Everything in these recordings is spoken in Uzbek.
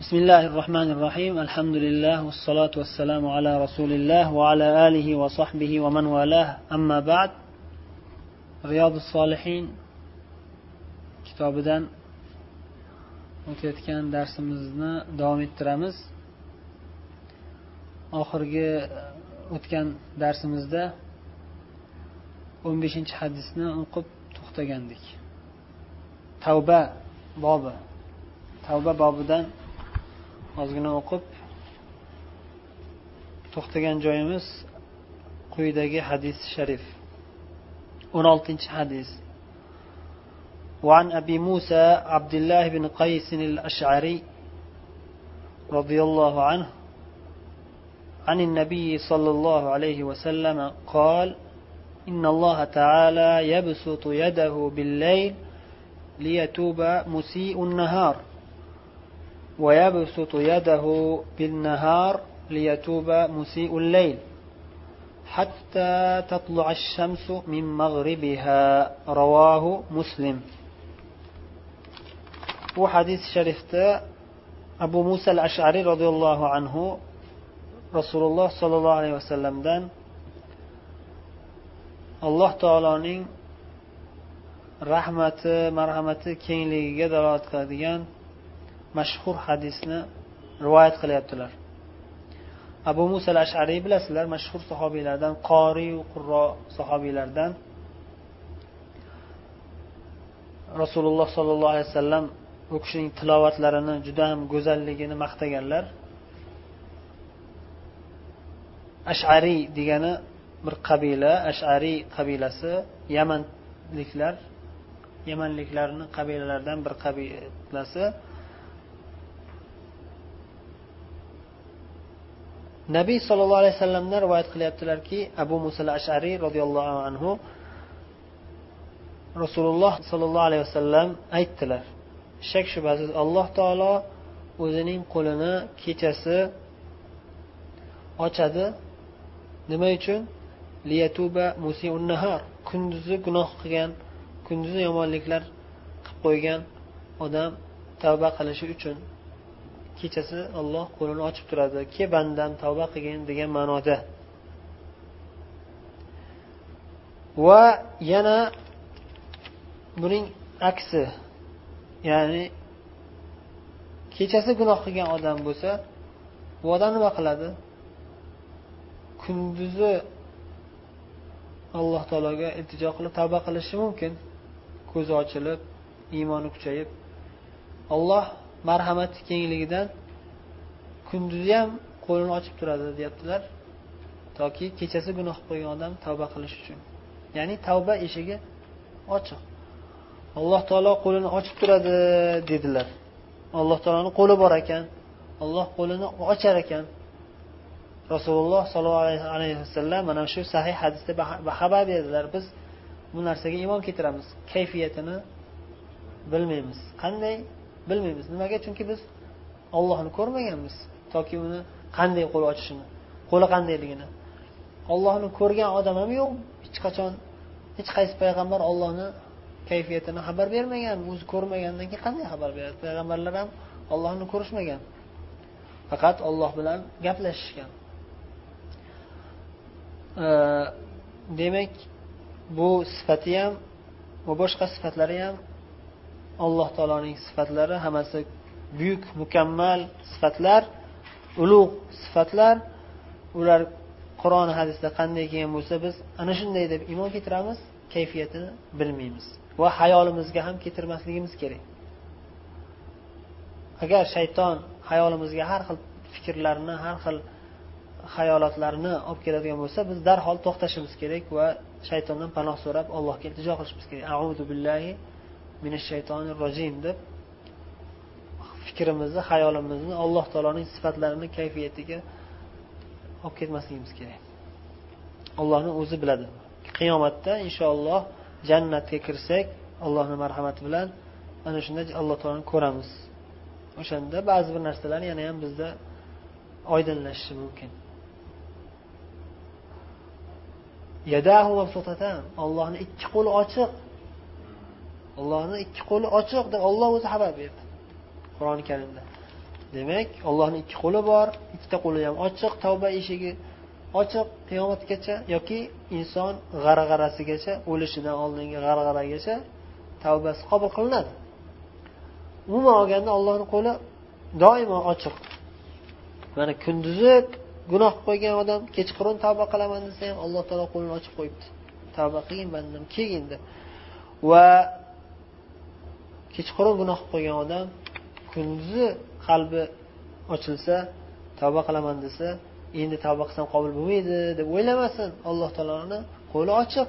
بسم الله الرحمن الرحيم الحمد لله والصلاة والسلام على رسول الله وعلى آله وصحبه ومن والاه أما بعد رياض الصالحين kitobidan o'tayotgan darsimizni davom ettiramiz oxirgi o'tgan darsimizda o'n beshinchi hadisni o'qib to'xtagandik tavba bobi tavba bobidan ozgina o'qib to'xtagan joyimiz quyidagi hadis sharif. O'n oltinchi hadis. وعن أبي موسى عبد الله بن قيس الأشعري رضي الله عنه عن النبي صلى الله عليه وسلم قال إن الله تعالى يبسط يده بالليل ليتوب مسيء النهار ويبسط يده بالنهار ليتوب مسيء الليل حتى تطلع الشمس من مغربها رواه مسلم bu hadis sharifda abu musa al ashariy roziyallohu anhu rasululloh sollallohu alayhi vasallamdan alloh taoloning rahmati marhamati kengligiga dalolat qiladigan mashhur hadisni rivoyat qilyaptilar. Abu musa al ashariy bilasizlar mashhur sahobiylardan qoriyu qurro sahobiylardan rasululloh sollallohu alayhi vasallam u kishining tilovatlarini juda ham go'zalligini maqtaganlar. Ashariy degani bir qabila ashariy qabilasi yamanliklar yamanliklarni qabilalaridan bir qabilasi. Nabiy sollallohu alayhi vasallamdan rivoyat qilyaptilarki abu musa ashariy roziyallohu anhu rasululloh sollallohu alayhi vasallam aytdilar shak shubhasiz alloh taolo o'zining qo'lini kechasi ochadi. Nima uchun? Liyatuba nahar kunduzi gunoh qilgan kunduzi yomonliklar qilib qo'ygan odam tavba qilishi uchun. Kechasi olloh qo'lini ochib turadi. Ke bandam tavba qilgin degan ma'noda. Va yana buning aksi ya'ni kechasi gunoh qilgan odam bo'lsa bu odam nima qiladi? Kunduzi alloh taologa iltijo qilib tavba qilishi mumkin. Ko'zi ochilib iymoni kuchayib. Olloh marhamati kengligidan kunduzi ham qo'lini ochib turadi deyaptilar. Toki kechasi gunoh qilib qo'ygan odam tavba qilish uchun. Ya'ni tavba eshigi ochiq. Alloh taolo qo'lini ochib turadi dedilar. Alloh taoloni qo'li bor ekan. Alloh qo'lini ochar ekan. Rasululloh sollallohu alayhi vasallam mana shu sahih hadisda xabar berdilar. Biz bu narsaga iymon keltiramiz. Kayfiyatini bilmaymiz. Qanday? Bilmaymiz. Nimaga? Chunki biz ollohni ko'rmaganmiz. Toki uni qanday qo'l ochishini qo'li qandayligini. Ollohni ko'rgan odam ham yo'q. Hech qachon hech qaysi payg'ambar ollohni kayfiyatini xabar bermagan. O'zi ko'rmagandan keyin qanday xabar beradi? Payg'ambarlar ham ollohni ko'rishmagan. Faqat olloh bilan gaplashishgan. Demak bu sifati ham va boshqa sifatlari ham alloh taoloning sifatlari hammasi buyuk mukammal sifatlar ulug' sifatlar. Ular qur'on hadisda qanday kelgan bo'lsa biz ana shunday deb iymon keltiramiz kayfiyatini bilmaymiz va hayolimizga ham keltirmasligimiz kerak. Agar shayton hayolimizga har xil fikrlarni har xil hayolotlarni olib keladigan bo'lsa biz darhol to'xtashimiz kerak va shaytondan panoh so'rab allohga iltijo qilishimiz kerak. Auzu billahi minash shaytonir rojim deb fikrimizni xayolimizni alloh taoloning sifatlarini kayfiyatiga olib ketmasligimiz kerak. Allohni o'zi biladi. Qiyomatda inshaalloh jannatga kirsak allohni marhamati bilan ana shunda alloh taoloni ko'ramiz. O'shanda ba'zi bir narsalar yana ham bizda oydinlashishi mumkin. Ollohni ikki qo'li ochiq. Ollohni ikki qo'li ochiq deb olloh o'zi xabar berdi. Qur'oni karimda. Demak ollohni ikki qo'li bor ikkita qo'li ham ochiq tavba eshigi ochiq qiyomatgacha yoki inson g'arg'arasigacha o'lishidan oldingi g'arg'aragacha tavbasi qabul qilinadi. Umuman olganda ollohni qo'li doimo ochiq. Mana kunduzi gunoh qo'ygan odam kechqurun tavba qilaman desa ham alloh taolo qo'lini ochib qo'yibdi. Tavba qilgin bandam kelgin deb va kechqurun gunoh qilib qo'ygan odam kunduzi qalbi ochilsa tavba qilaman desa endi tavba qilsam qabul bo'lmaydi deb o'ylamasin. Alloh taoloni qo'li ochiq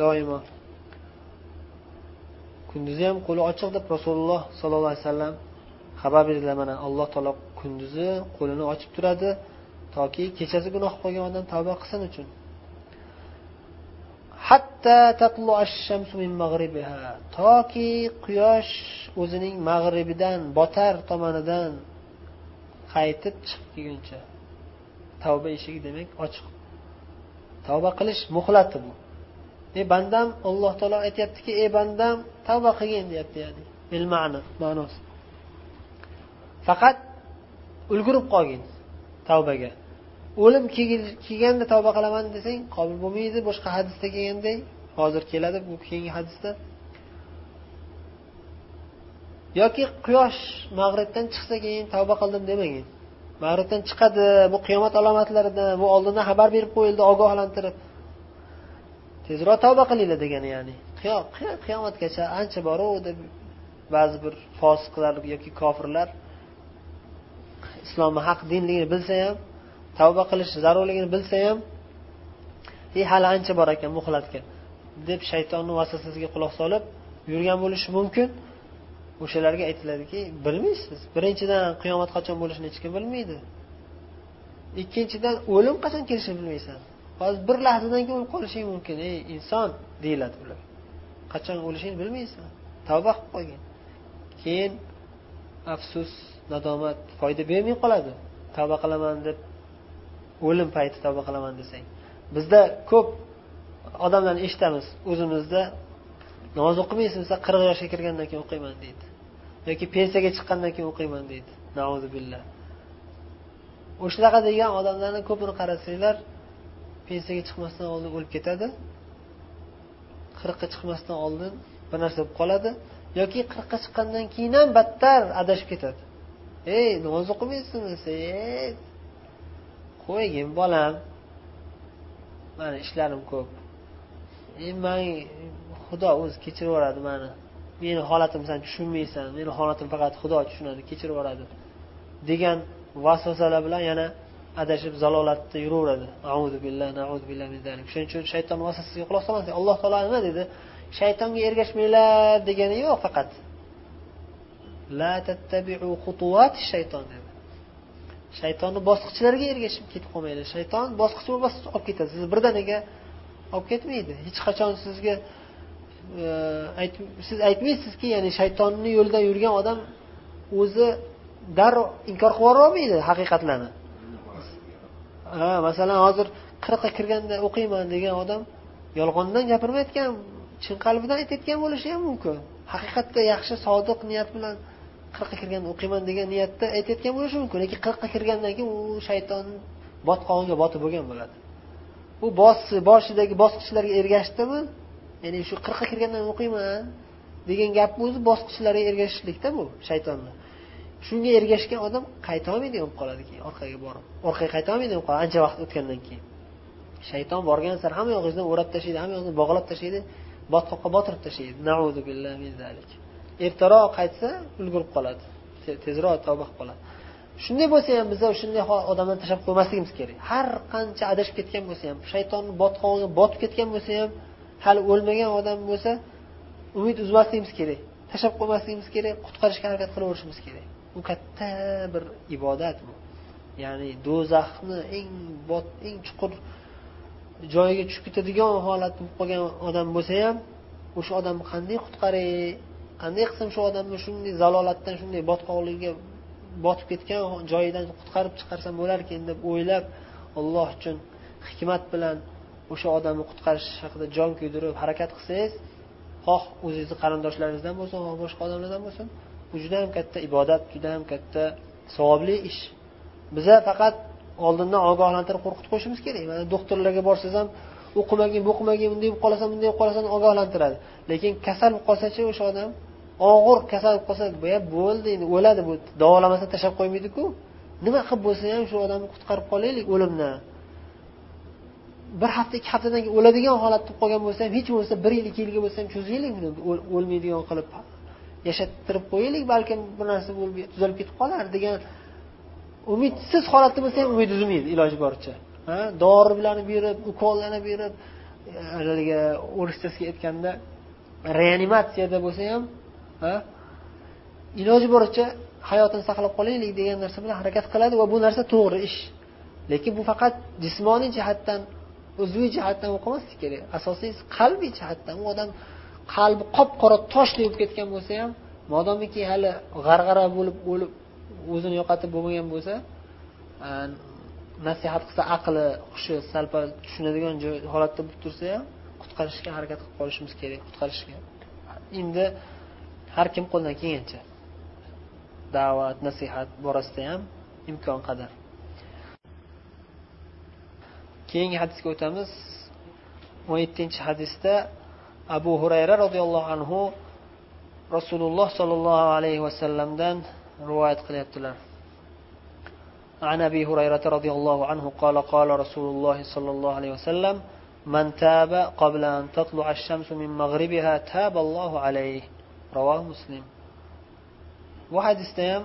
doimo. Kunduzi ham qo'li ochiq deb rasululloh sollallohu alayhi vasallam xabar berdilar. Mana alloh taolo kunduzi qo'lini ochib turadi toki kechasi gunoh qilgan odam tavba qilsin uchun. Toki quyosh o'zining mag'ribidan botar tomonidan qaytib chiqib kelguncha. Tavba eshigi demak ochiq. Tavba qilish muhlati bu. Ey bandam alloh taolo aytyaptiki ey bandam tavba qilgin deyapti ya'ni. Ilmani ma'nosi. Faqat ulgurib qolgin tavbaga. O'lim kelganda tavba qilaman desang qabul bo'lmaydi boshqa hadisda kelganday. Hozir keladi bu keyingi hadisda. Yoki quyosh mag'ribdan chiqsa keyin tavba qildim demagin mag'ribdan chiqadi bu qiyomat alomatlaridan bu oldindan xabar berib qo'yildi ogohlantirib. Tezroq tavba qilinglar degani ya'ni. Qiyomatgacha ancha boru deb ba'zi bir fosiqlar yoki kofirlar islomni haq dinligini bilsa ham tavba qilish zarurligini bilsa ham e hali ancha bor ekan muhlatga deb shaytonni vasvasasiga quloq solib yurgan bo'lishi mumkin. O'shalarga aytiladiki bilmaysiz birinchidan qiyomat qachon bo'lishini hech kim bilmaydi. Ikkinchidan o'lim qachon kelishini bilmaysan. Hozir bir lahzadan keyin o'lib qolishing mumkin ey inson deyiladi ular qachon o'lishingni bilmaysan tavba qilib qo'ygin keyin afsus nadomat foyda bermay qoladi. Tavba qilaman deb o'lim payti tavba qilaman desang. Bizda ko'p odamlarni eshitamiz. O'zimizda namoz o'qimaysiz desa qirq yoshga kirgandan keyin o'qiyman deydi. Yoki pensiyaga chiqqandan keyin o'qiyman deydi. Billah. O'shanaqa degan odamlarni ko'pini qarasanglar pensiyaga chiqmasdan oldin o'lib ketadi. Qirqqa chiqmasdan oldin bir narsa bo'lib qoladi. Yoki qirqqa chiqqandan keyin ham battar adashib ketadi. Ey namoz o'qimaysizmi? Desa qo'ygin bolam. Mani ishlarim ko'p. E, Man xudo o'zi kechirib yuboradi mani. Meni holatimni san tushunmaysan meni holatim faqat xudo tushunadi kechirib yuboradi. Degan vasvasalar bilan yana adashib zalolatda yuraveradi. Shuning uchun shayton vasvasasiga quloq solmaslik alloh taolo nima dedi? Shaytonga ergashmanglar degani yo'q faqat. La tattabiu shayton dedi. Shaytonni bosqichlariga ergashib ketib qolmanglar shayton bosqichma bosqich olib ketadi. Sizni birdaniga olib ketmaydi. Hech qachon sizga e, siz aytmaysizki ya'ni shaytonni yo'lidan yurgan odam o'zi darrov inkor qilib yuborolmaydi haqiqatlarni. Ha masalan hozir qirqqa kirganda o'qiyman degan odam yolg'ondan gapirmayotgan chin qalbidan aytayotgan bo'lishi ham mumkin. Haqiqatda yaxshi sodiq niyat bilan qirqqa kirganda o'qiyman degan niyatda aytayotgan bo'lishi mumkin lekin qirqqa kirgandan keyin u shayton botqog'iga botib bo'lgan bo'ladi. U boshidagi bosqichlarga ergashdimi? Ya'ni shu qirqqa kirgandan o'qiyman degan gapni o'zi bosqichlarga ergashishlikda bu shaytonni shunga ergashgan odam qayta olmaydi bo'lib qoladi keyin orqaga borib. Orqaga qaytolmaydigan bo'lib qoladi ancha vaqt o'tgandan keyin. Shayton borgan sari hamma yog'ingizdan o'rab tashlaydi hamma yog'ingizni bog'lab tashlaydi botqoqqa botirib tashlaydi. Ertaroq qaytsa ulgurib qoladi. Tezroq tavba qilib qoladi. Shunday bo'lsa ham biza shunday odamlarni tashlab qo'ymasligimiz kerak. Har qancha adashib ketgan bo'lsa ham shaytonni botqog'iga botib ketgan bo'lsa ham hali o'lmagan odam bo'lsa umid uzmasligimiz kerak. Tashlab qo'ymasligimiz kerak qutqarishga harakat qilaverishimiz kerak. Bu katta bir ibodat bu. Ya'ni do'zaxni eng bot eng chuqur joyiga tushib ketadigan holat bo'lib qolgan odam bo'lsa ham o'sha odamni qanday qutqaray qanday qilsam shu odamni shunday zalolatdan shunday botqoqlikka botib ketgan joyidan qutqarib chiqarsam bo'larkan deb o'ylab alloh uchun hikmat bilan o'sha odamni qutqarish haqida jon kuydirib harakat qilsangiz xoh o'zingizni qarindoshlaringizdan bo'lsin xoh boshqa odamlardan bo'lsin bu juda ham katta ibodat juda ham katta savobli ish. Biza faqat oldindan ogohlantirib qo'rqitib qo'yishimiz kerak. Mana doktorlarga borsangiz ham o'qimagin bu o'qimagin bunday bo'lib qolasan bunday bo'lib qolasan ogohlantiradi. Lekin kasal bo'lib qolsachi o'sha odam? Og'ir kasal bo'lib qolsa bo'ldi endi o'ladi bu davolamasa tashlab qo'ymaydiku. Nima qilib bo'lsa ham shu odamni qutqarib qolaylik o'limdan bir hafta ikki haftadan keyin o'ladigan holatda bo'lib qolgan bo'lsa ham hech bo'lmasa bir yil ikki yilga bo'lsa ham cho'zaylik o'lmaydigan qilib yashattirib qo'yaylik balkim bir narsa bo'lib tuzalib ketib qolar degan umidsiz holatda bo'lsa ham umid uzmaydi iloji boricha. Dori bilan berib ukollarni berib haligi o'rischasiga aytganda reanimatsiyada bo'lsa ham iloji boricha hayotini saqlab qolaylik degan narsa bilan harakat qiladi va bu narsa to'g'ri ish. Lekin bu faqat jismoniy jihatdan uzviy jihatdan o'qimaslik kerak. Asosiysi qalbiy jihatdan. U odam qalbi qop qora toshdek bo'lib ketgan bo'lsa ham modomiki hali g'arg'ara bo'lib o'lib o'zini yo'qotib bo'lmagan bo'lsa nasihat qilsa aqli hushi sal pal tushunadigan holatda bo'lib tursa ham qutqarishga harakat qilib qolishimiz kerak qutqarishga. Endi har kim qo'lidan kelgancha da'vat nasihat borasida ham imkon qadar. Keyingi hadisga o'tamiz. O'n yettinchi hadisda abu hurayra roziyallohu anhu rasululloh sollallohu alayhi vasallamdan rivoyat qilyaptilar. عن ابي هريره رضي الله عنه قال قال رسول الله صلى الله عليه وسلم من تاب قبل ان تطلع الشمس من مغربها تاب الله عليه رواه مسلم bu hadisda ham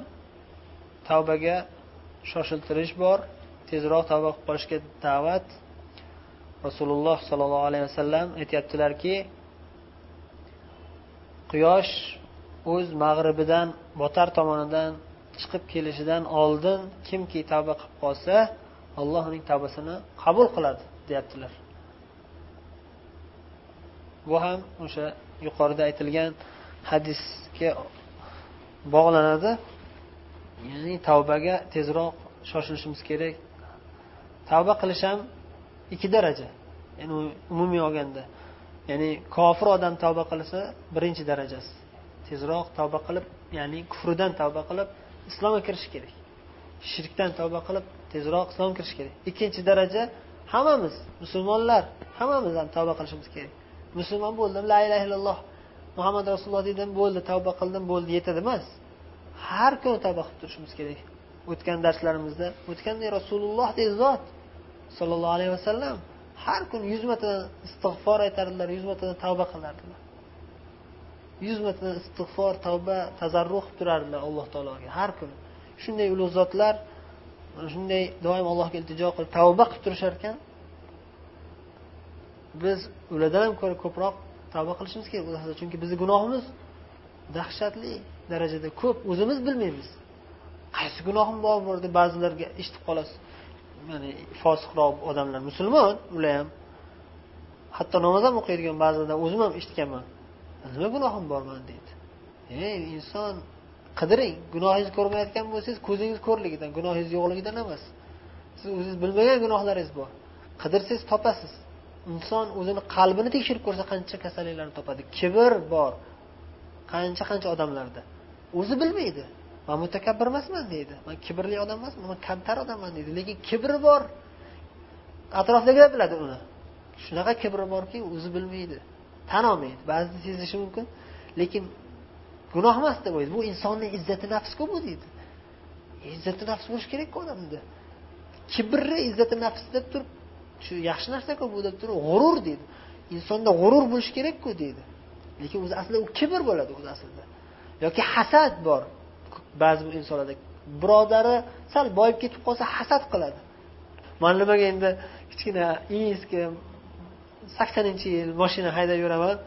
tavbaga shoshiltirish bor tezroq tavba qilib qolishga da'vat rasululloh sollallohu alayhi vasallam aytyaptilarki quyosh o'z mag'ribidan botar tomonidan chiqib kelishidan oldin kimki tavba qilib qolsa alloh uning tavbasini qabul qiladi deyaptilar. Bu ham o'sha yuqorida aytilgan hadisga bog'lanadi. Ya'ni tavbaga tezroq shoshilishimiz kerak. Tavba qilish ham ikki daraja. Ya'ni umumiy olganda. Ya'ni kofir odam tavba qilsa birinchi darajasi. Tezroq tavba qilib ya'ni kufridan tavba qilib islomga kirish kerak. Shirkdan tavba qilib tezroq islomga kirish kerak. Ikkinchi daraja hammamiz musulmonlar hammamiz ham tavba qilishimiz kerak. Musulmon bo'ldim la ilaha illalloh muhammad rasululloh dedim bo'ldi tavba qildim bo'ldi yetadi emas. Har kuni tavba qilib turishimiz kerak. O'tgan darslarimizda o'tganday rasululloh de zot sollallohu alayhi vasallam har kuni yuz martadan istig'for aytardilar yuz martadan tavba qilardilar. Yuz marta istig'for tavba tazarruh qilib turardilar alloh taologa. Har kuni. Shunday ulug' zotlar shunday doim allohga iltijo qilib tavba qilib turishar ekan. Biz ulardan ham ko'ra ko'proq tavba qilishimiz kerak chunki bizni gunohimiz dahshatli darajada ko'p. O'zimiz bilmaymiz. Qaysi gunohim bor deb ba'zilarga eshitib qolasiz. Ya'ni fosiqroq odamlar musulmon ular ham. Hatto namoz ham o'qiydigan ba'zilardan o'zim ham eshitganman. Nima gunohim borman deydi. Ey inson qidiring gunohingizni ko'rmayotgan bo'lsangiz ko'zingiz ko'rligidan gunohingiz yo'qligidan emas. Siz o'zingiz bilmagan gunohlaringiz bor. Qidirsangiz topasiz. Inson o'zini qalbini tekshirib ko'rsa qancha kasalliklarni topadi. Kibr bor. Qancha qancha odamlarda. O'zi bilmaydi. Man mutakabbir emasman deydi. Man kibrli odam emasman man kamtar odamman deydi. Lekin kibri bor. Atrofdagilar biladi uni. Shunaqa kibri borki o'zi bilmaydi. Tan olmaydi ba'zida sezishi mumkin. Lekin gunoh emas deb o'ylaydi. Bu insonni izzati nafsku bu deydi. Izzati nafs bo'lishi kerakku odamda. Kibrni izzati nafs deb turib shu yaxshi narsaku bu deb turib g'urur deydi. Insonda g'urur bo'lishi kerakku deydi. Lekin o'zi aslida u kibr bo'ladi o'zi aslida. Yoki hasad bor. Ba'zi bir insonlarda birodari sal boyib ketib qolsa hasad qiladi. Man nimaga endi kichkina eski saksoninchi yil mashina haydab yuraman.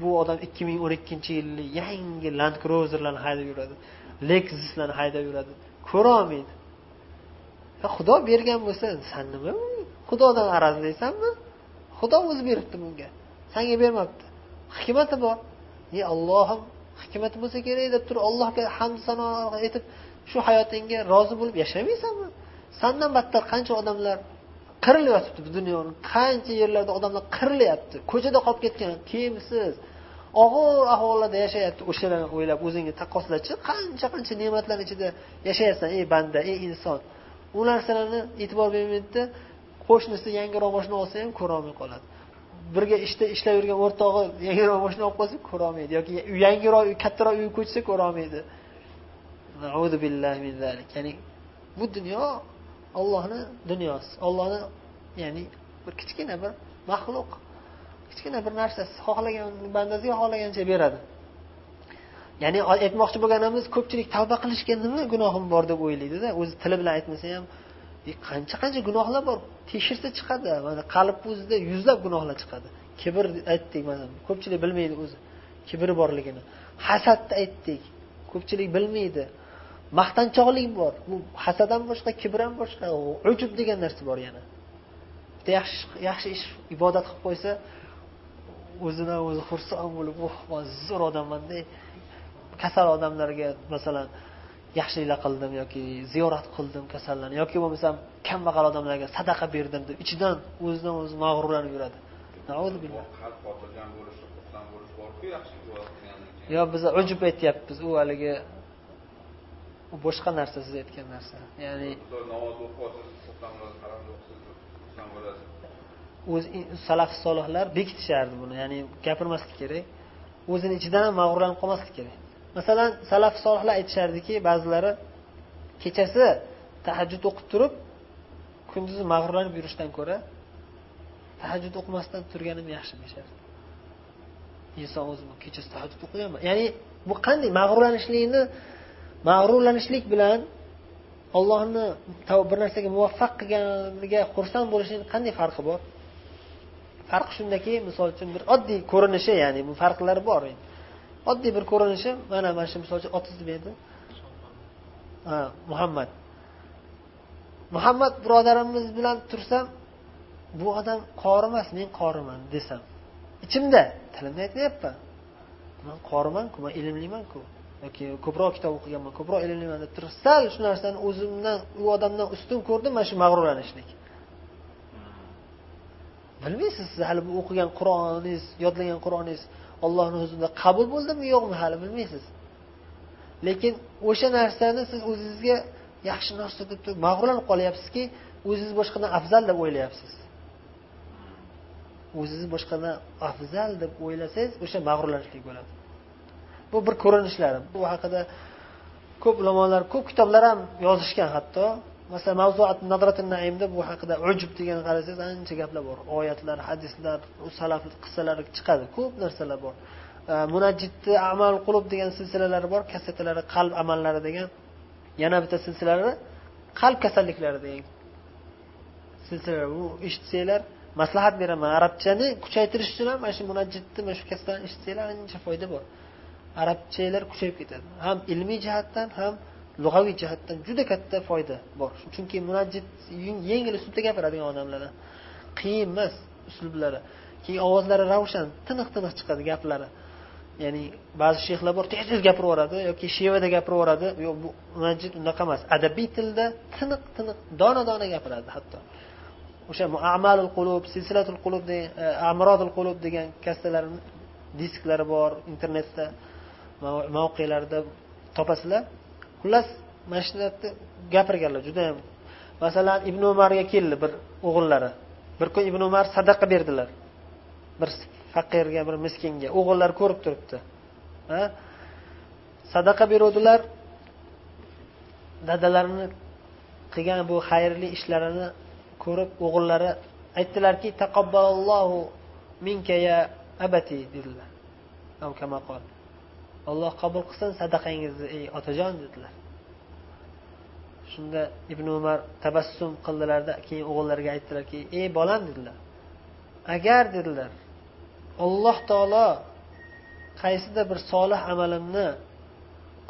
Bu odam ikki ming o'n ikkinchi yilni yangi land cruzerlarni haydab yuradi lexuslarni haydab yuradi. Ko'rolmaydi xudo bergan bo'lsa san nima xudodan arazlaysanmi xudo o'zi beribdi bunga. Sanga bermabdi. Hikmati bor. Ey allohim hikmati bo'lsa kerak deb turib allohga hamd sano aytib shu hayotingga rozi bo'lib yashamaysanmi sandan battar qancha odamlar qirilyotibdi bu dunyoni. Qancha yerlarda odamlar qirilyapti. Ko'chada qolib ketgan kiyimsiz og'ir ahvollarda yashayapti o'shalarni o'ylab o'zingga taqqoslachi qancha qancha ne'matlarni ichida yashayapsan ey banda ey inson. U narsalarni e'tibor bermaydida qo'shnisi yangiroq moshina olsa ham ko'rolmay qoladi. Birga ishda ishlab yurgan o'rtog'i yangiroq moshina olib qolsa ko'rolmaydi. Yoki yangiroq kattaroq uy ko'chsa ko'rolmaydi. Ya'ni bu dunyo ollohni dunyosi ollohni ya'ni bir kichkina bir maxluq kichkina bir narsasi xohlagan bandasiga xohlagancha beradi. Ya'ni aytmoqchi bo'lganimiz ko'pchilik tavba qilishga nima gunohim bor deb o'ylaydida o'zi tili bilan aytmasa ham e, qancha qancha gunohlar bor? Tekshirsa chiqadi mana qalb o'zida yuzlab gunohlar chiqadi. Kibr aytdik mana ko'pchilik bilmaydi o'zi kibr borligini. Hasadni aytdik ko'pchilik bilmaydi. Maqtanchoqlik bor bu hasad ham boshqa kibr ham boshqa ujub degan narsa bor yana. Bitta yaxshi yaxshi ish ibodat qilib qo'ysa o'zidan o'zi xursand bo'lib oh man zo'r odamman-da kasal odamlarga masalan yaxshiliklar qildim yoki ziyorat qildim kasallarni yoki bo'lmasam kambag'al odamlarga sadaqa berdim deb ichidan o'zidan o'zi mag'rurlanib yuradi. Yo biz ujub aytyapmiz u haligi u boshqa narsa siz aytgan narsa. Ya'ni o'zi salaf solihlar bekitishardi buni ya'ni gapirmaslik kerak. O'zini ichidan ham mag'rurlanib qolmaslik kerak. Masalan salaf solihlar aytishardiki ba'zilari kechasi tahajjud o'qib turib kunduzi mag'rurlanib yurishdan ko'ra tahajjud o'qimasdan turganim yaxshi deyishardi. Inson o'zi kechasi tahajjud o'qiganman ya'ni bu qanday mag'rurlanishlikni mag'rurlanishlik bilan ollohni bir narsaga muvaffaq qilganiga xursand bo'lishning qanday farqi bor? Farqi shundaki misol uchun bir oddiy ko'rinishi ya'ni bu farqlari bor oddiy bir ko'rinishi mana mana shu misol uchun otangiz nima edi. Ha muhammad. Muhammad birodarimiz bilan tursam bu odam qori emas men qoriman desam. Ichimda tilimda aytmayapman. Man qorimanku man ilmlimanku yoki ko'proq kitob o'qiganman ko'proq ilmliman deb turib sal shu narsani o'zimdan u odamdan ustun ko'rdim mana shu mag'rurlanishlik. Bilmaysiz siz hali bu o'qigan qur'oningiz yodlagan qur'oningiz ollohni huzurida qabul bo'ldimi yo'qmi hali bilmaysiz. Lekin o'sha narsani siz o'zizga yaxshi narsa deb turib mag'rurlanib qolyapsizki o'zingizni boshqadan afzal deb o'ylayapsiz. O'zingizni boshqadan afzal deb o'ylasangiz o'sha mag'rurlanishlik bo'ladi bu bir ko'rinishlari. Bu haqida ko'p ulamolar ko'p kitoblar ham yozishgan hatto. Masalan mavzuat nadratun naimda bu haqida ujub degan qarasangiz ancha gaplar bor. Oyatlar hadislar salaf qissalari chiqadi. Ko'p narsalar bor. Munajjidni amal qulub degan silsilalari bor. Kassetalari qalb amallari degan. Yana bitta silsilalari qalb kasalliklari degan silsilalar. Bu eshitsanglar maslahat beraman. Arabchani kuchaytirish uchun ham mana shu munajjidni mana shu kasbdan eshitsanglar ancha foyda bor. Arabchalar kuchayib ketadi. Ham ilmiy jihatdan ham lug'aviy jihatdan juda katta foyda bor. Chunki munajjid yengil uslubda gapiradigan odamlar qiyin emas uslublari keyin ovozlari ravshan tiniq tiniq chiqadi gaplari. Ya'ni ba'zi shexlar bor tez tez gapirib yuboradi yoki shevada gapirib yuboradi yo'q bu munajjid unaqa emas. Adabiy tilda tiniq tiniq dona dona gapiradi hatto. O'sha amalul qulub silsilatul qulub e, amrodul qulub degan kassalarni disklari bor internetda. Mavqelarda topasizlar. Xullas mana shu narsa gapirganlar judayam masalan ibn umarga keldi bir o'g'illari. Bir kun ibn umar sadaqa berdilar. Bir faqirga bir miskinga. O'g'illar ko'rib turibdi. Sadaqa beruvdilar. Dadalarini qilgan bu xayrli ishlarini ko'rib o'g'illari aytdilarki taqabbalallohu minka ya abati dedilar. Alloh qabul qilsin sadaqangizni ey otajon dedilar. Shunda ibn umar tabassum qildilarda keyin o'g'illariga aytdilarki ey bolam dedilar. Agar dedilar alloh taolo qaysidir bir solih amalimni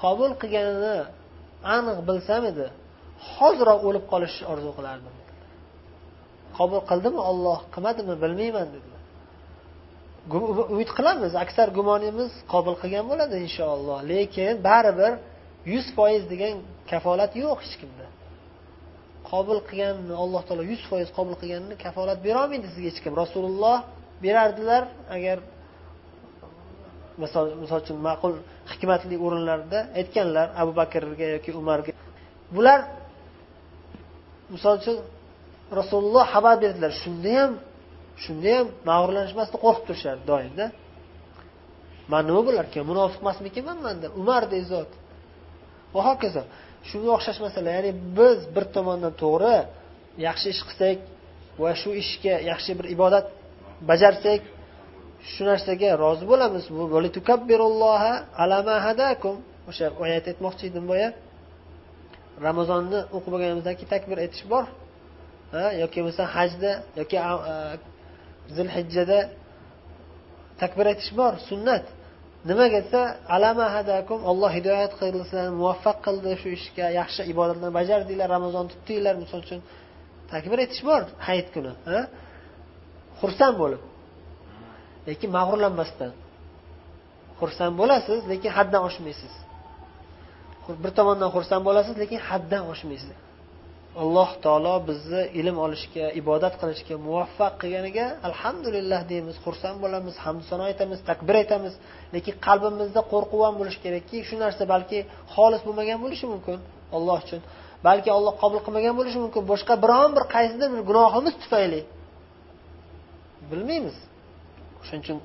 qabul qilganini aniq bilsam edi hoziroq o'lib qolishni orzu qilardim qabul qildimi olloh qilmadimi? Bilmayman dedilar. Umid qilamiz. Aksar gumonimiz qabul qilgan bo'ladi inshaalloh. Lekin baribir yuz foiz degan kafolat yo'q hech kimda. Qabul qilganni alloh taolo yuz foiz qabul qilganini kafolat berolmaydi sizga hech kim. Rasululloh berardilar agar misol misol uchun ma'qul hikmatli o'rinlarda aytganlar abu bakrga yoki umarga. Bular misol uchun rasululloh xabar berdilar. Shunda ham shunda ham mag'rurlanishmasdan qo'rqib turishardi doimda. Man nima bo'larkan munofiq emasmikinman manda umardek zot. Va hokazo. Shunga o'xshash masala ya'ni biz bir tomondan to'g'ri yaxshi ish qilsak va shu ishga yaxshi bir ibodat bajarsak shu narsaga rozi bo'lamiz. O'sha oyat aytmoqchi edim boya. Ramazonni o'qib bo'lganimizdan keyin takbir aytish bor. Yoki bo'lmasa hajda yoki zilhijjada takbir aytish bor sunnat. Nimaga desa alama hadakum alloh hidoyat qildi sizlarni muvaffaq qildi shu ishga yaxshi ibodatlarni bajardinglar ramazon tutdinglar misol uchun. Takbir aytish bor hayit kuni xursand bo'lib. Lekin mag'rurlanmasdan. Xursand bo'lasiz lekin haddan oshmaysiz. Bir tomondan xursand bo'lasiz lekin haddan oshmaysiz. Alloh taolo bizni ilm olishga ibodat qilishga muvaffaq qilganiga alhamdulillah deymiz xursand bo'lamiz hamd sano aytamiz takbir aytamiz. Lekin qalbimizda qo'rquv ham bo'lishi kerakki shu narsa balki xolis bo'lmagan bo'lishi mumkin olloh uchun. Balki olloh qabul qilmagan bo'lishi mumkin. Boshqa biron bir qaysidir bir gunohimiz tufayli. Bilmaymiz. Shuning uchun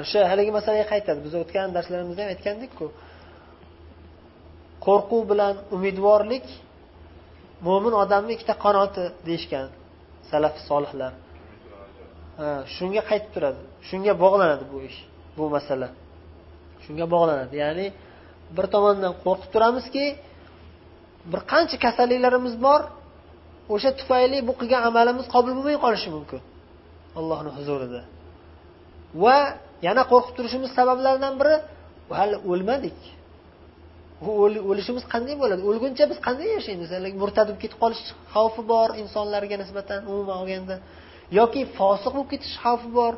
o'sha haligi masalaga qaytadi. Biz o'tgan darslarimizda ham aytgandikku qo'rquv bilan umidvorlik mo'min odamni ikkita qanoti deyishgan salaf solihlar. Shunga qaytib turadi shunga bog'lanadi bu ish bu masala. Shunga bog'lanadi ya'ni bir tomondan qo'rqib turamizki bir qancha kasalliklarimiz bor o'sha tufayli bu qilgan amalimiz qabul bo'lmay qolishi mumkin allohni huzurida. Va yana qo'rqib turishimiz sabablaridan biri hali o'lmadik. O'lishimiz qanday bo'ladi? O'lguncha biz qanday yashaymiz? Murtad bo'lib ketib qolish xavfi bor insonlarga nisbatan umuman olganda. Yoki fosiq bo'lib ketish xavfi bor.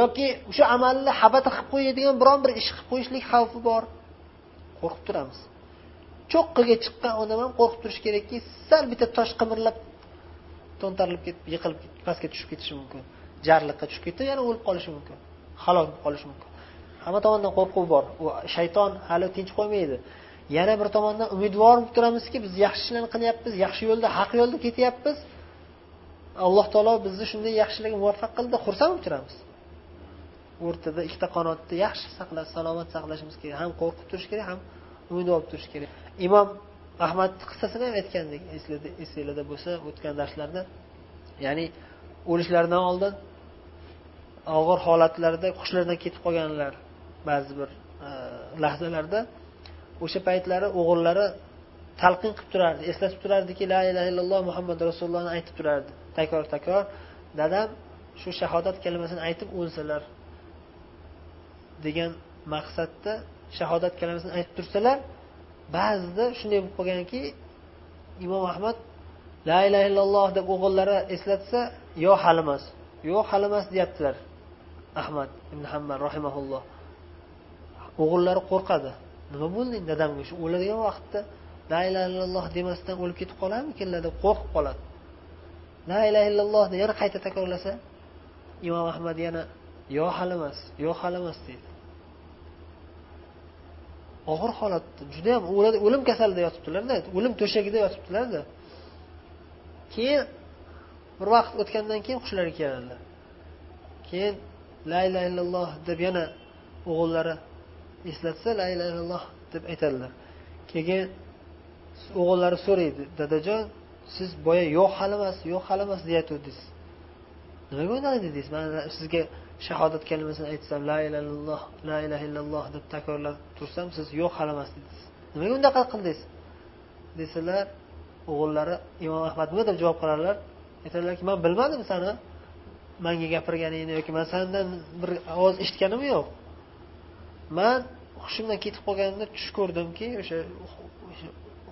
Yoki o'sha amalni habata qilib qo'yadigan biron bir ish qilib qo'yishlik xavfi bor. Qo'rqib turamiz. Cho'qqiga chiqqan odam ham qo'rqib turishi kerakki sal bitta tosh qimirlab to'ntarilib ketib yiqilib pastga tushib ketishi mumkin. Jarliqqa tushib ketib yana o'lib qolishi mumkin. Halok bo'lib qolishi mumkin. Hamma tomondan qo'rquv bor. U shayton hali tinch qo'ymaydi. Yana bir tomondan umidvor bo'lib turamizki biz yaxshi ishlarni qilyapmiz yaxshi yo'lda haq yo'lda ketyapmiz. Alloh taolo bizni shunday yaxshilikka muvaffaq qildi xursand bo'lib turamiz. O'rtada ikkita qanotni yaxshi saqlash salomat saqlashimiz kerak. Ham qo'rqib turish kerak ham umidvor bo'lib turish kerak. Imom ahmad qissasini ham aytgandik esinglarda bo'lsa o'tgan darslarda. Ya'ni o'lishlaridan oldin og'ir holatlarda hushlaridan ketib qolganlar ba'zi bir e, lahzalarda o'sha paytlari o'g'illari talqin qilib turardi eslatib turardiki la ilaha illalloh muhammad rasulullohni aytib turardi. Takror takror dadam shu shahodat kalimasini aytib o'lsalar degan maqsadda shahodat kalimasini aytib tursalar ba'zida shunday bo'lib qolganki imom ahmad la ilaha illalloh deb o'g'illari eslatsa yo hali emas yo'q hali emas deyaptilar ahmad ibn hambal rahimaulloh o'g'illari qo'rqadi. Nima bo'ldi dadamga shu o'ladigan vaqtda la ilaha illalloh demasdan o'lib ketib qolarmikinlar deb qo'rqib qoladi. La ilaha illalloh yana qayta takrorlasa imom ahmad yana yo hali emas yo hali emas deydi. Og'ir holatda judayam o'lim kasalida yotibdilarda o'lim to'shagida yotibdilarda. Keyin bir vaqt o'tgandan keyin hushlariga keladilar keyin la ilaha illalloh deb yana o'g'illari eslatsa la ilaha illalloh deb aytadilar. Keyin o'g'illari so'raydi dadajon siz boya yo'q hali emas yo'q hali emas deyatgandingiz nimaga unday dedingiz man sizga shahodat kalimasini aytsam la ilaha illalloh la ilaha illalloh deb takrorlab tursam siz yo'q hali emas dedingiz nimaga unaqa qildingiz? desalar o'g'illari imom ahmad nima deb javob qiladilar aytadilarki man bilmadim sani manga gapirganingni yoki man sandan bir ovoz eshitganim yo'q. Man hushimdan ketib qolganimda tush ko'rdimki o'sha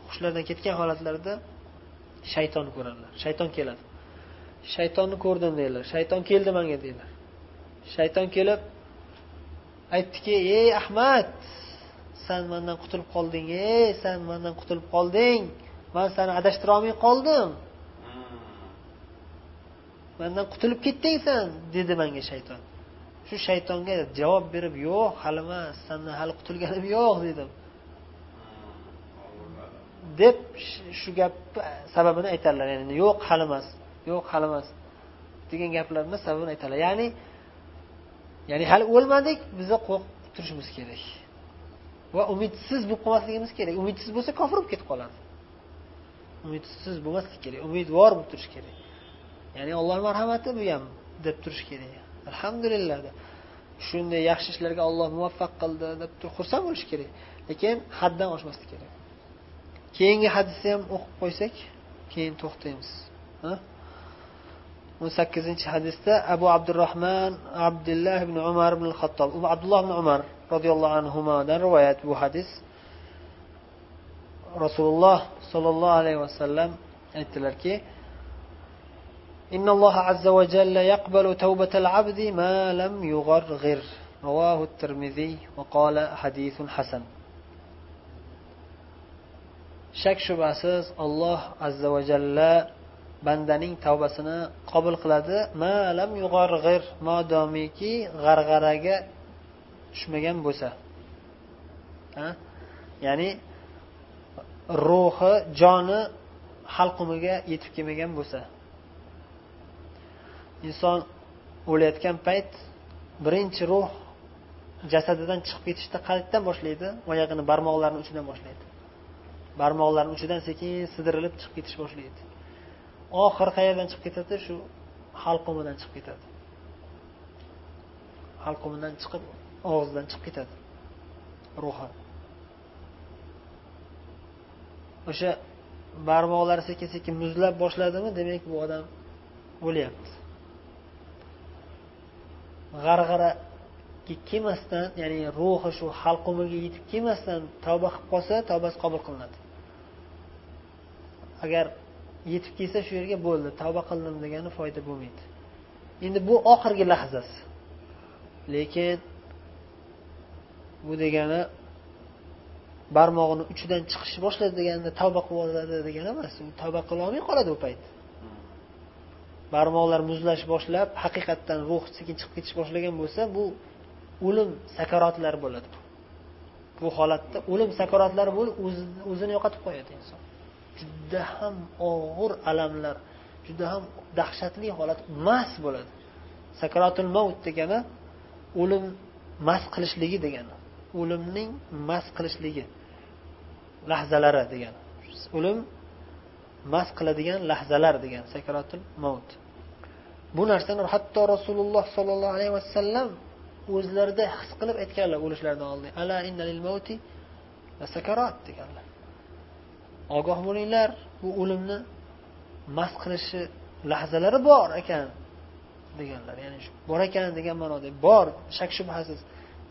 hushlardan ketgan holatlarida shayton ko'radilar. Shayton keladi. Shaytonni ko'rdim deydilar shayton keldi manga deydilar shayton kelib aytdiki ey ahmad san mandan qutulib qolding. Ey san mandan qutulib qolding. Man seni adashtirolmay qoldim. Mandan qutulib ketding san dedi manga shayton shu shaytonga javob berib yo'q hali emas sandan hali qutulganim yo'q dedim. Deb shu gap sababini aytadilar ya'ni yo'q hali emas yo'q hali emas degan gaplarni sababini aytadilar ya'ni ya'ni hali o'lmadik biza qo'rqib turishimiz kerak. Va umidsiz bo'lib qolmasligimiz kerak. Umidsiz bo'lsa kofir bo'lib ketib qoladi. Umidsiz bo'lmaslik kerak umidvor bo'lib turish kerak. Ya'ni allohni marhamati bu ham deb turish kerak. Alhamdulillah shunday yaxshi ishlarga olloh muvaffaq qildi deb turib xursand bo'lish kerak. Lekin haddan oshmaslik kerak. Keyingi hadisni ham o'qib qo'ysak keyin to'xtaymiz. O'n sakkizinchi hadisda abu abdurahmon abdulloh ibn umar ibn xattob umm abdulloh ibn umar roziyallohu anhudan rivoyat bu hadis. Rasululloh sollallohu alayhi vasallam aytdilarki إن الله عز وجل يقبل توبة العبد ما لم يغرغر رواه الترمذي وقال حديث حسن shak shubhasiz olloh azza va jalla bandaning tavbasini qabul qiladi malam yug'org'ir modomiki g'arg'araga tushmagan bo'lsa ya'ni ruhi joni halqumiga yetib kelmagan bo'lsa Inson o'layotgan payt birinchi ruh jasadidan chiqib ketishni qayerdan boshlaydi oyog'ini barmoqlarini uchidan boshlaydi. Barmoqlarni uchidan sekin sidirilib chiqib ketish boshlaydi. Oxiri qayerdan chiqib ketadi? Shu halqumidan chiqib ketadi. Halqumidan chiqib og'zidan chiqib ketadi ruhi. O'sha barmoqlari sekin sekin muzlab boshladimi? Demak bu odam o'lyapti. G'arg'araga kelmasdan ya'ni ruhi shu halqumiga yetib kelmasdan tavba qilib qolsa tavbasi qabul qilinadi. Agar yetib kelsa shu yerga bo'ldi tavba qildim degani foyda bo'lmaydi. Endi bu oxirgi lahzasi. Lekin bu degani barmog'ini uchidan chiqishni boshladi deganda tavba qilib oladi degani emas u tavba qilolmay qoladi u payt. Barmoqlar muzlash boshlab haqiqatdan ruh sekin chiqib ketish boshlagan bo'lsa bu o'lim sakaratlari bo'ladi. Bu holatda o'lim sakaratlari bo'lib o'zini yo'qotib qo'yadi inson. Juda ham og'ir alamlar juda ham dahshatli holat mast bo'ladi. Sakaratul mavt degani o'lim mast qilishligi degani o'limning mast qilishligi lahzalari degani. O'lim mast qiladigan lahzalar degan sakaratul mavt bu narsani hatto rasululloh sollallohu alayhi vasallam o'zlarida his qilib aytganlar o'lishlaridan oldin. Ala innalil mavti sakarat deganlar. Ogoh bo'linglar bu o'limni mast qilishi lahzalari bor ekan deganlar. Ya'ni bor ekan degan ma'noda bor shak shubhasiz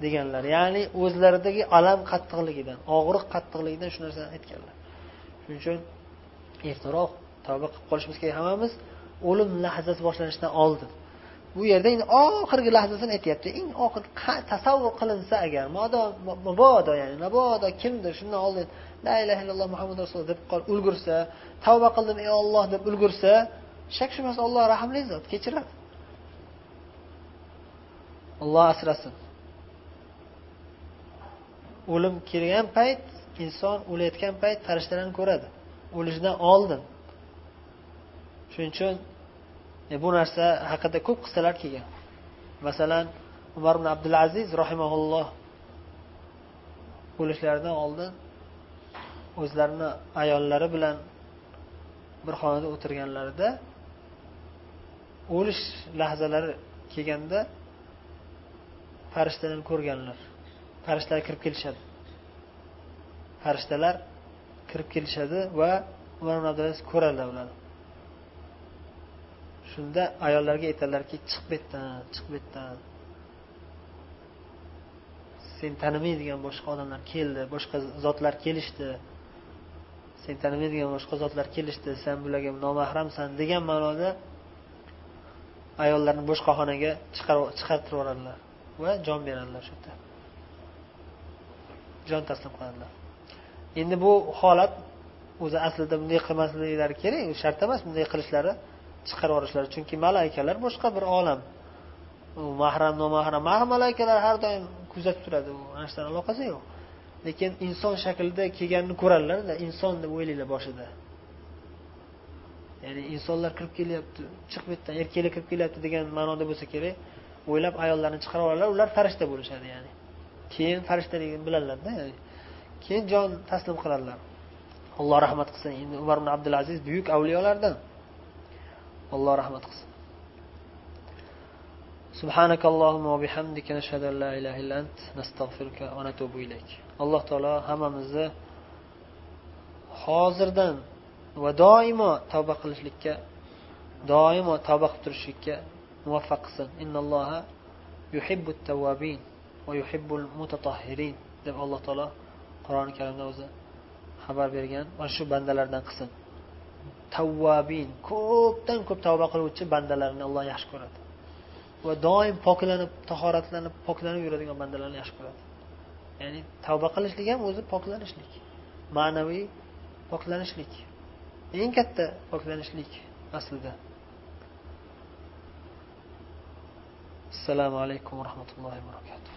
deganlar. Ya'ni o'zlaridagi alam qattiqligidan og'riq qattiqligidan shu narsani aytganlar. Shuning uchun ertaroq tavba qilib qolishimiz kerak hammamiz. O'lim lahzasi boshlanishidan oldin. Bu yerda endi oxirgi lahzasini aytyapti. Eng oxir tasavvur qilinsa agar mabodo ya'ni mabodo kimdir shundan oldin la ilaha illalloh muhammad rasululloh deb ulgursa tavba qildim ey olloh deb ulgursa shak shubhasiz olloh rahmli zot kechiradi. Olloh asrasin. O'lim kelgan payt inson o'layotgan payt farishtalarni ko'radi. O'lishidan oldin. Shuning uchun e, bu narsa haqida ko'p qissalar kelgan. Masalan umar ibn abdulaziz rahimaulloh o'lishlaridan oldin o'zlarini ayollari bilan bir xonada o'tirganlarida o'lish lahzalari kelganda farishtalarni ko'rganlar. Farishtalar kirib kelishadi. Farishtalar kirib kelishadi va ularni ibn ko'radilar ularni shunda ayollarga aytadilarki chiq bu yerdan chiq bu yerdan. Sen tanimaydigan boshqa odamlar keldi boshqa zotlar kelishdi. Sen tanimaydigan boshqa zotlar kelishdi san bularga nomahramsan. degan ma'noda ayollarni boshqa xonaga chiqartirib yuboradilar va jon beradilar shu yerda. Jon taslim qiladilar. Endi bu holat o'zi aslida bunday qilmasliklari kerak shart emas bunday qilishlari chiqarib yuborishlari. Chunki malaykalar boshqa bir olam. U mahram nomahram mahram malaikalar har doim kuzatib turadi. U ana aloqasi yo'q. Lekin inson shaklida kelganini ko'radilarda inson deb o'ylaydilar boshida. Ya'ni insonlar kirib kelyapti chiq bu yerdan erkaklar kirib kelyapti degan ma'noda bo'lsa kerak o'ylab ayollarni chiqarib oladilar ular farishta bo'lishadi ya'ni. Keyin farishtaligini biladilarda ya'ni. keyin jon taslim qiladilar alloh rahmat qilsin endi umar ibn abdulaziz buyuk avliyolardan alloh rahmat qilsin سبحانك اللهم وبحمدك نشهد أن لا إله إلا أنت نستغفرك ونتوب إليك alloh taolo hammamizni hozirdan va doimo tavba qilishlikka doimo tavba qilib turishlikka muvaffaq qilsin innalloha yuhibbut tavvabin va yuhibbul mutatahhirin deb alloh taolo qur'oni karimda o'zi xabar bergan. Va shu bandalardan qilsin tavvabin ko'pdan ko'p tavba qiluvchi bandalarni alloh yaxshi ko'radi. Va doim poklanib tahoratlanib poklanib yuradigan bandalarni yaxshi ko'radi. Ya'ni tavba qilishlik ham o'zi poklanishlik. Ma'naviy poklanishlik. Eng katta poklanishlik aslida. Assalomu alaykum va rahmatullohi va barakatuh.